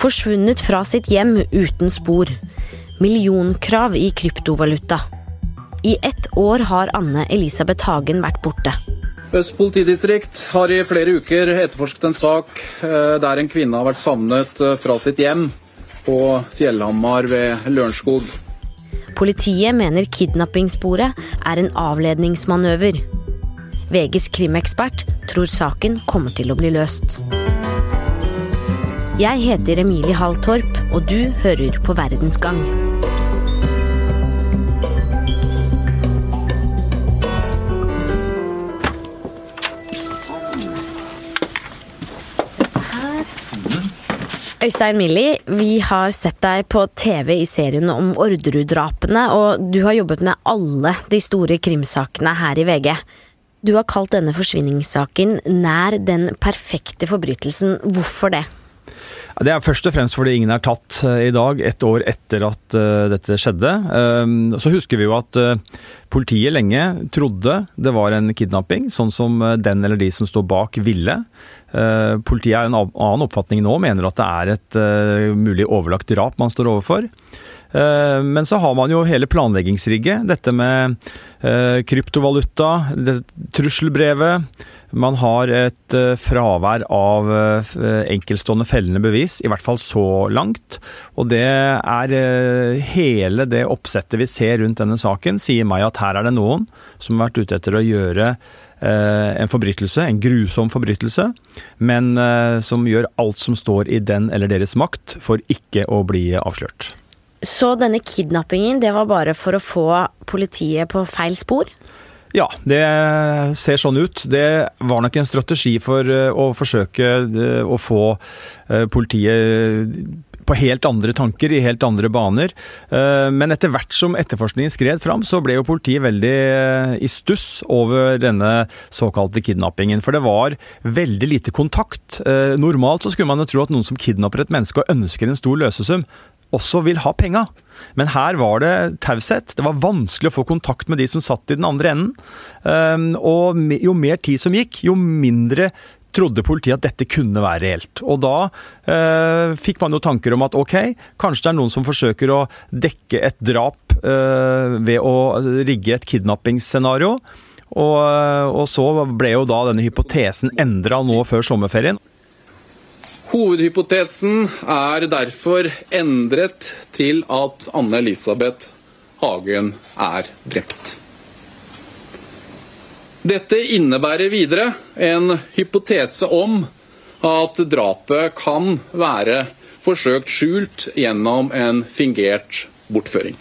Forsvunnet fra sitt hjem uten spor. Millionkrav i kryptovaluta. I ett år har Anne Elisabeth Hagen vært borte. Øst politidistrikt har i flere uker etterforsket en sak eh, der en kvinne har vært savnet eh, fra sitt hjem på Fjellhamar ved Lørenskog. Politiet mener kidnappingssporet er en avledningsmanøver. VGs krimekspert tror saken kommer til å bli løst. Jeg heter Emilie Hall Torp, og du hører på Verdensgang. Øystein Millie, vi har sett deg på TV i serien om Orderud-drapene, og du har jobbet med alle de store krimsakene her i VG. Du har kalt denne forsvinningssaken nær den perfekte forbrytelsen. Hvorfor det? Det er først og fremst fordi ingen er tatt eh, i dag, ett år etter at uh, dette skjedde. Um, så husker vi jo at uh, politiet lenge trodde det var en kidnapping, sånn som den eller de som står bak ville. Politiet er en annen oppfatning nå, mener at det er et mulig overlagt drap man står overfor. Eh, men så har man jo hele planleggingsrigget. Dette med eh, kryptovaluta, trusselbrevet. Man har et eh, fravær av enkeltstående fellende bevis, i hvert fall så langt. Og det er hele det oppsettet vi ser rundt denne saken, sier meg at her er det noen som har vært ute etter å gjøre en forbrytelse, en grusom forbrytelse, men som gjør alt som står i den eller deres makt for ikke å bli avslørt. Så denne kidnappingen, det var bare for å få politiet på feil spor? Ja, det ser sånn ut. Det var nok en strategi for eh, å forsøke eh, å få eh, politiet på helt andre tanker, i helt andre baner. Men etter hvert som etterforskningen skred fram, så ble jo politiet veldig i stuss over denne såkalte kidnappingen. For det var veldig lite kontakt. Normalt så skulle man jo tro at noen som kidnapper et menneske og ønsker en stor løsesum, også vil ha penga. Men her var det taushet. Det var vanskelig å få kontakt med de som satt i den andre enden. Ehm, og jo mer tid som gikk, jo mindre trodde politiet at dette kunne være reelt. Og da eh, fikk man jo tanker om at ok, kanskje det er noen som forsøker å dekke et drap eh, ved å rigge et kidnappingsscenario. Og, eh, og så ble jo da denne hypotesen endra nå før sommerferien. Hovedhypotesen er derfor endret til at Anne-Elisabeth Hagen er drept. Dette innebærer videre en hypotese om at drapet kan være forsøkt skjult gjennom en fingert bortføring.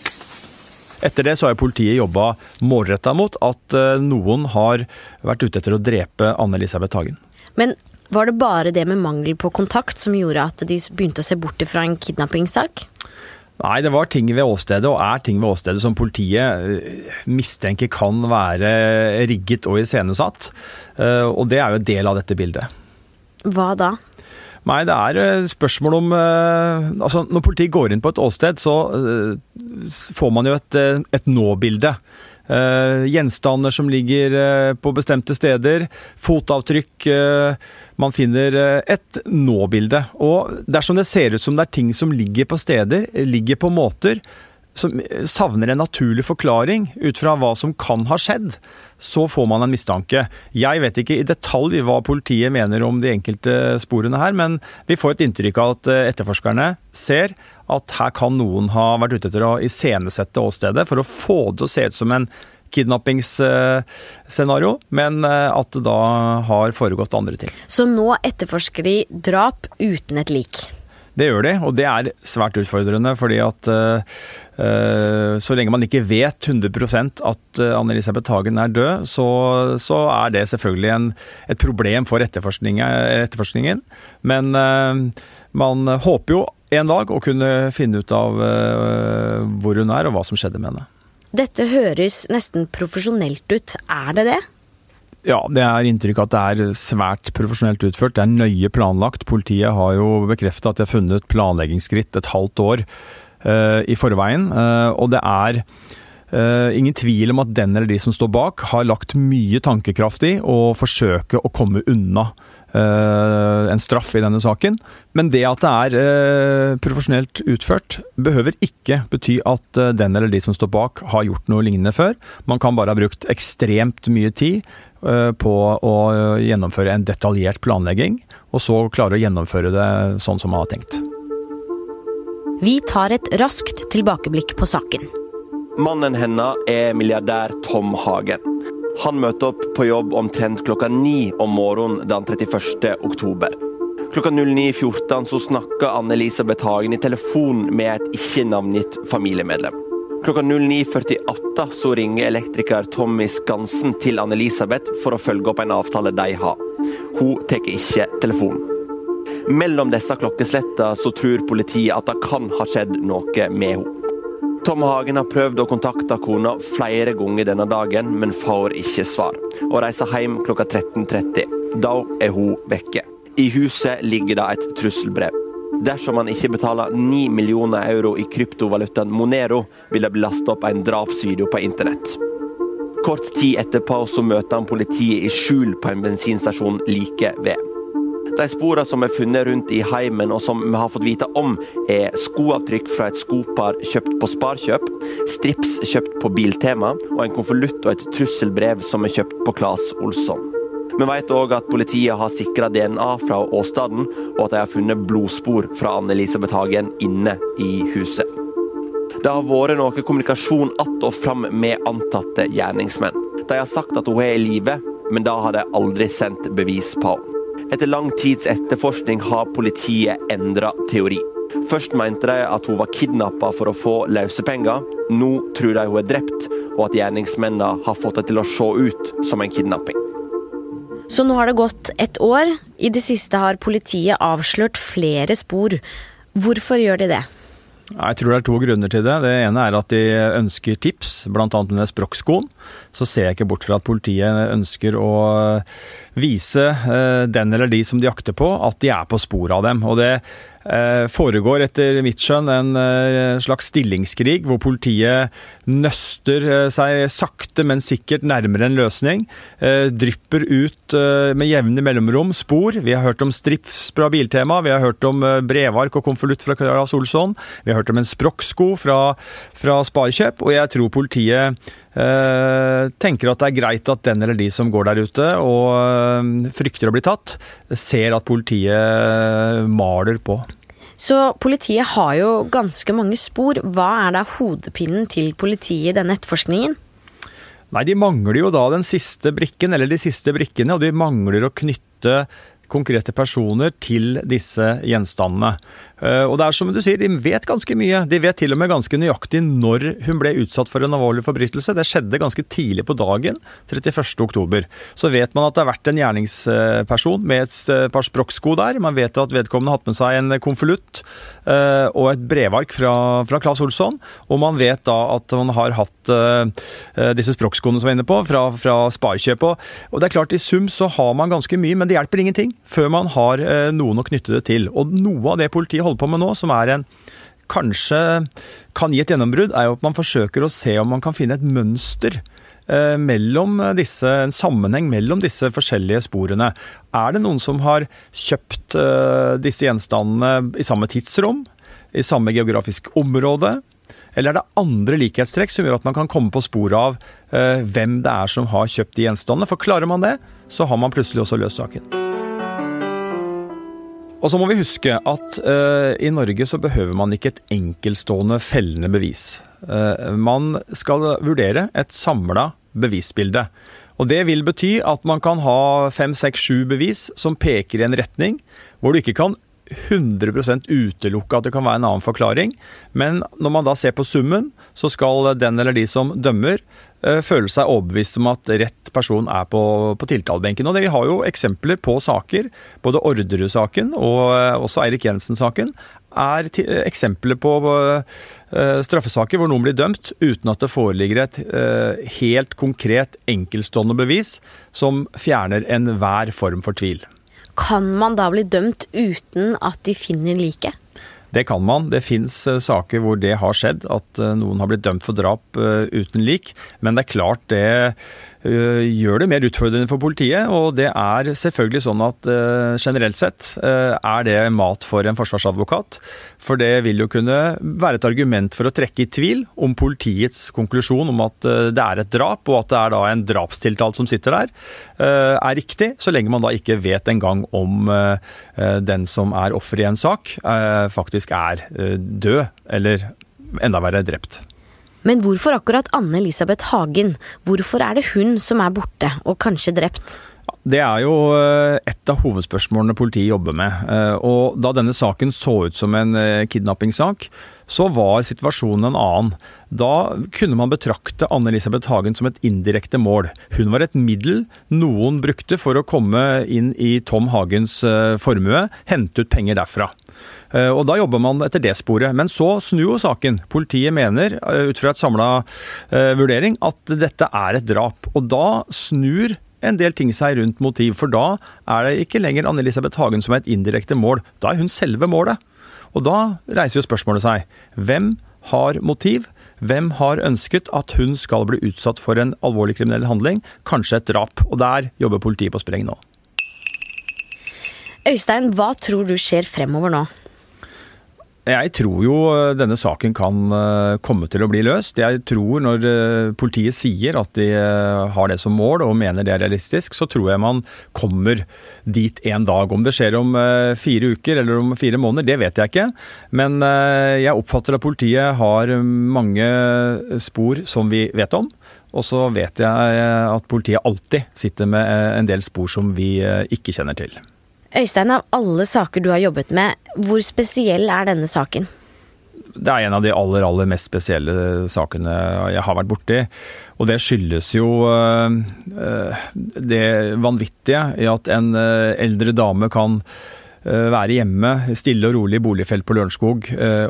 Etter det så har politiet jobba målretta mot at eh, noen har vært ute etter å drepe Anne-Elisabeth Hagen. Men var det bare det med mangel på kontakt som gjorde at de begynte å se bort fra en kidnappingssak? Nei, det var ting ved åstedet, og er ting ved åstedet som politiet eh, mistenker kan være rigget og iscenesatt. Eh, og det er jo en del av dette bildet. Hva da? Nei, det er eh, spørsmål om Altså, når politiet går inn på et åsted, så får man jo et, et nå-bilde. Uh, gjenstander som ligger uh, på bestemte steder. Fotavtrykk. Uh, man finner et nå-bilde. Og dersom det ser ut som det er ting som ligger på steder, ligger på måter som savner en naturlig forklaring ut fra hva som kan ha skjedd, så får man en mistanke. Jeg vet ikke i detalj hva politiet mener om de enkelte sporene her, men vi får et inntrykk av at etterforskerne ser at her kan noen ha vært ute etter å iscenesette åstedet for å få det til å se ut som en kidnappingsscenario, men eh, at det da har foregått andre ting. Så nå etterforsker de drap uten et lik? Det gjør de, og det er svært utfordrende. fordi at uh, så lenge man ikke vet 100 at Anne-Elisabeth Hagen er død, så, så, er det selvfølgelig en, et problem for etterforskningen. Men uh, man håper jo en dag å kunne finne ut av uh, hvor hun er og hva som skjedde med henne. Dette høres nesten profesjonelt ut, er det det? Ja, det er inntrykk at det er svært profesjonelt utført. Det er nøye planlagt. Politiet har jo bekrefta at de har funnet planleggingsskritt et halvt år uh, i forveien. Uh, og det er uh, ingen tvil om at den eller de som står bak, har lagt mye tankekraft i å forsøke å komme unna en straff i denne saken. Men det at det er profesjonelt utført, behøver ikke bety at den eller de som står bak, har gjort noe lignende før. Man kan bare ha brukt ekstremt mye tid på å gjennomføre en detaljert planlegging, og så klare å gjennomføre det sånn som man har tenkt. Vi tar et raskt tilbakeblikk på saken. Mannen hennes er milliardær Tom Hagen. Han møter opp på jobb omtrent klokka ni om morgenen den 31. oktober. Klokka 09.14 så snakker Anne-Elisabeth Hagen i telefon med et ikke navngitt familiemedlem. Klokka 09.48 så ringer elektriker Tommy Skansen til Anne-Elisabeth for å følge opp en avtale de har. Hun tar ikke telefonen. Mellom disse klokkeslettene så tror politiet at det kan ha skjedd noe med henne. Tom Hagen har prøvd å kontakte kona flere ganger denne dagen, men får ikke svar. Og reiser hjem klokka 13.30. Da er hun vekke. I huset ligger det et trusselbrev. Dersom han ikke betaler 9 millioner euro i kryptovalutaen Monero, vil det bli lastet opp en drapsvideo på internett. Kort tid etterpå så møter han politiet i skjul på en bensinstasjon like ved. De sporene som er funnet rundt i heimen og som vi har fått vite om, er skoavtrykk fra et skopar kjøpt på Sparkjøp, strips kjøpt på Biltema, og en konvolutt og et trusselbrev som er kjøpt på Claes Olsson. Vi vet òg at politiet har sikra DNA fra åstedet, og at de har funnet blodspor fra Anne-Elisabeth Hagen inne i huset. Det har vært noe kommunikasjon att og fram med antatte gjerningsmenn. De har sagt at hun er i live, men da har de aldri sendt bevis på henne. Etter lang tids etterforskning har politiet endra teori. Først mente de at hun var kidnappa for å få løsepenger. Nå tror de hun er drept, og at gjerningsmennene har fått det til å se ut som en kidnapping. Så nå har det gått et år. I det siste har politiet avslørt flere spor. Hvorfor gjør de det? Jeg tror det er to grunner til det. Det ene er at de ønsker tips, bl.a. med språkskoen. Så ser jeg ikke bort fra at politiet ønsker å vise eh, den eller de som de jakter på, at de er på sporet av dem. Og det Eh, foregår etter mitt skjønn en eh, slags stillingskrig, hvor politiet nøster eh, seg sakte, men sikkert nærmere en løsning. Drypper ut med jevne mellomrom spor. Vi har hørt om strips fra Biltema, vi har hørt om brevark og konvolutt fra Claes Olsson. Vi har hørt om en sprokksko fra, fra Sparkjøp, og jeg tror politiet tenker at det er greit at den eller de som går der ute og frykter å bli tatt, ser at politiet maler på. Så politiet har jo ganske mange spor. Hva er da hodepinen til politiet i denne etterforskningen? Nei, De mangler jo da den siste brikken, eller de siste brikkene, og de mangler å knytte konkrete personer til disse gjenstandene. Eh, og det er som du sier, de vet ganske mye. De vet til og med ganske nøyaktig når hun ble utsatt for en alvorlig forbrytelse. Det skjedde ganske tidlig på dagen, 31.10. Så vet man at det har vært en gjerningsperson med et eh, par sprokksko der. Man vet at vedkommende har hatt med seg en konvolutt eh, og et brevark fra, fra Claes Olsson. Og man vet da at man har hatt disse sprokkskoene som er inne på, fra, fra Sparkjøp. Og det er klart, i sum så har man ganske mye, men det hjelper ingenting før man har noen å knytte det til. Og noe av det politiet holder på med nå, som er en kanskje kan gi et gjennombrudd, er jo at man forsøker å se om man kan finne et mønster eh, mellom disse, en sammenheng mellom disse forskjellige sporene. Er det noen som har kjøpt eh, disse gjenstandene i samme tidsrom? I samme geografisk område? Eller er det andre likhetstrekk som gjør at man kan komme på sporet av eh, hvem det er som har kjøpt de gjenstandene? For klarer man det, så har man plutselig også løst saken. Og så må vi huske at uh, i Norge så behøver man ikke et enkeltstående fellende bevis. Uh, man skal vurdere et samla bevisbilde. Og Det vil bety at man kan ha fem, seks, sju bevis som peker i en retning, hvor du ikke kan 100% utelukke at det kan være en annen forklaring. Men når man da ser på summen, så skal den eller de som dømmer, Eh, føle seg overbevist om at rett person er på, på tiltalebenken. Og det, Vi har jo eksempler på saker, både Orderud-saken og eh, også Eirik Jensen-saken, er eksempler på straffesaker hvor noen blir dømt uten at det foreligger et helt konkret enkeltstående bevis som fjerner enhver form for tvil. Kan man da bli dømt uten at de finner liket? Det kan man. Det fins eh, saker hvor det har skjedd, at eh, noen har blitt dømt for drap eh, uten lik. Men det er klart det gjør det mer utfordrende for politiet. Og det er selvfølgelig sånn at generelt sett er det mat for en forsvarsadvokat. For det vil jo kunne være et argument for å trekke i tvil om politiets konklusjon om at det er et drap, og at det er da en drapstiltalt som sitter der, er riktig, så lenge man da ikke vet engang om den som er offer i en sak, faktisk er død, eller enda verre drept. Men hvorfor akkurat Anne Elisabeth Hagen? Hvorfor er det hun som er borte, og kanskje drept? Det er jo eh, et av hovedspørsmålene politiet jobber med. Eh, og da denne saken så ut som en eh, kidnappingssak, så var situasjonen en annen. Da kunne man betrakte Anne Elisabeth Hagen som et indirekte mål. Hun var et middel noen brukte for å komme inn i Tom Hagens formue, hente ut penger derfra. Og Da jobber man etter det sporet. Men så snur jo saken. Politiet mener, ut fra et samla vurdering, at dette er et drap. Og da snur en del ting seg rundt motiv, for da er det ikke lenger Anne-Elisabeth Hagen som er et indirekte mål. Da er hun selve målet. Og da reiser jo spørsmålet seg. Hvem har motiv? Hvem har ønsket at hun skal bli utsatt for en alvorlig kriminell handling, kanskje et drap? Og der jobber politiet på spreng nå. Øystein, hva tror du skjer fremover nå? Jeg tror jo eh, denne saken kan eh, komme til å bli løst. Jeg tror når eh, politiet sier at de har det som mål og mener det er realistisk, så tror jeg man kommer dit en dag. Om det skjer om fire uker eller om fire måneder, det vet jeg ikke. Men jeg oppfatter at politiet har mange spor som vi vet om. Og så vet jeg at politiet alltid sitter med en del spor som vi ikke kjenner til. Øystein, av alle saker du har jobbet med, hvor spesiell er denne saken? Det er en av de aller, aller mest spesielle sakene jeg har vært borti. Og det skyldes jo uh, det vanvittige i at en uh, eldre dame kan være hjemme, stille og rolig i boligfelt på Lørenskog,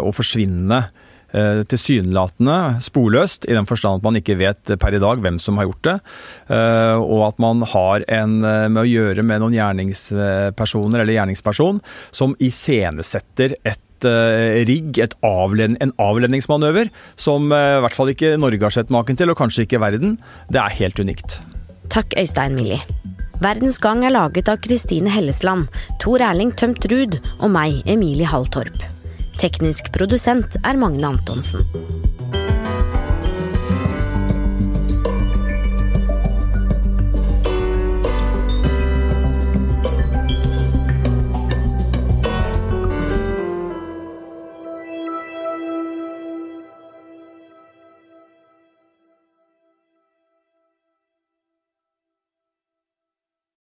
og forsvinne Eh, tilsynelatende sporløst, i den forstand at man ikke vet per i dag hvem som har gjort det. Eh, og at man har en eh, med å gjøre med noen gjerningspersoner eller gjerningsperson som iscenesetter et rigg, et avled, en avledningsmanøver, som i hvert fall ikke Norge har sett maken til, og kanskje ikke verden. Det er helt unikt. Takk, Øystein Millie. Verdens Gang er laget av Kristine Hellesland, Tor Erling Tømt Ruud og meg, Emilie Halltorp. Teknisk produsent er Magne Antonsen.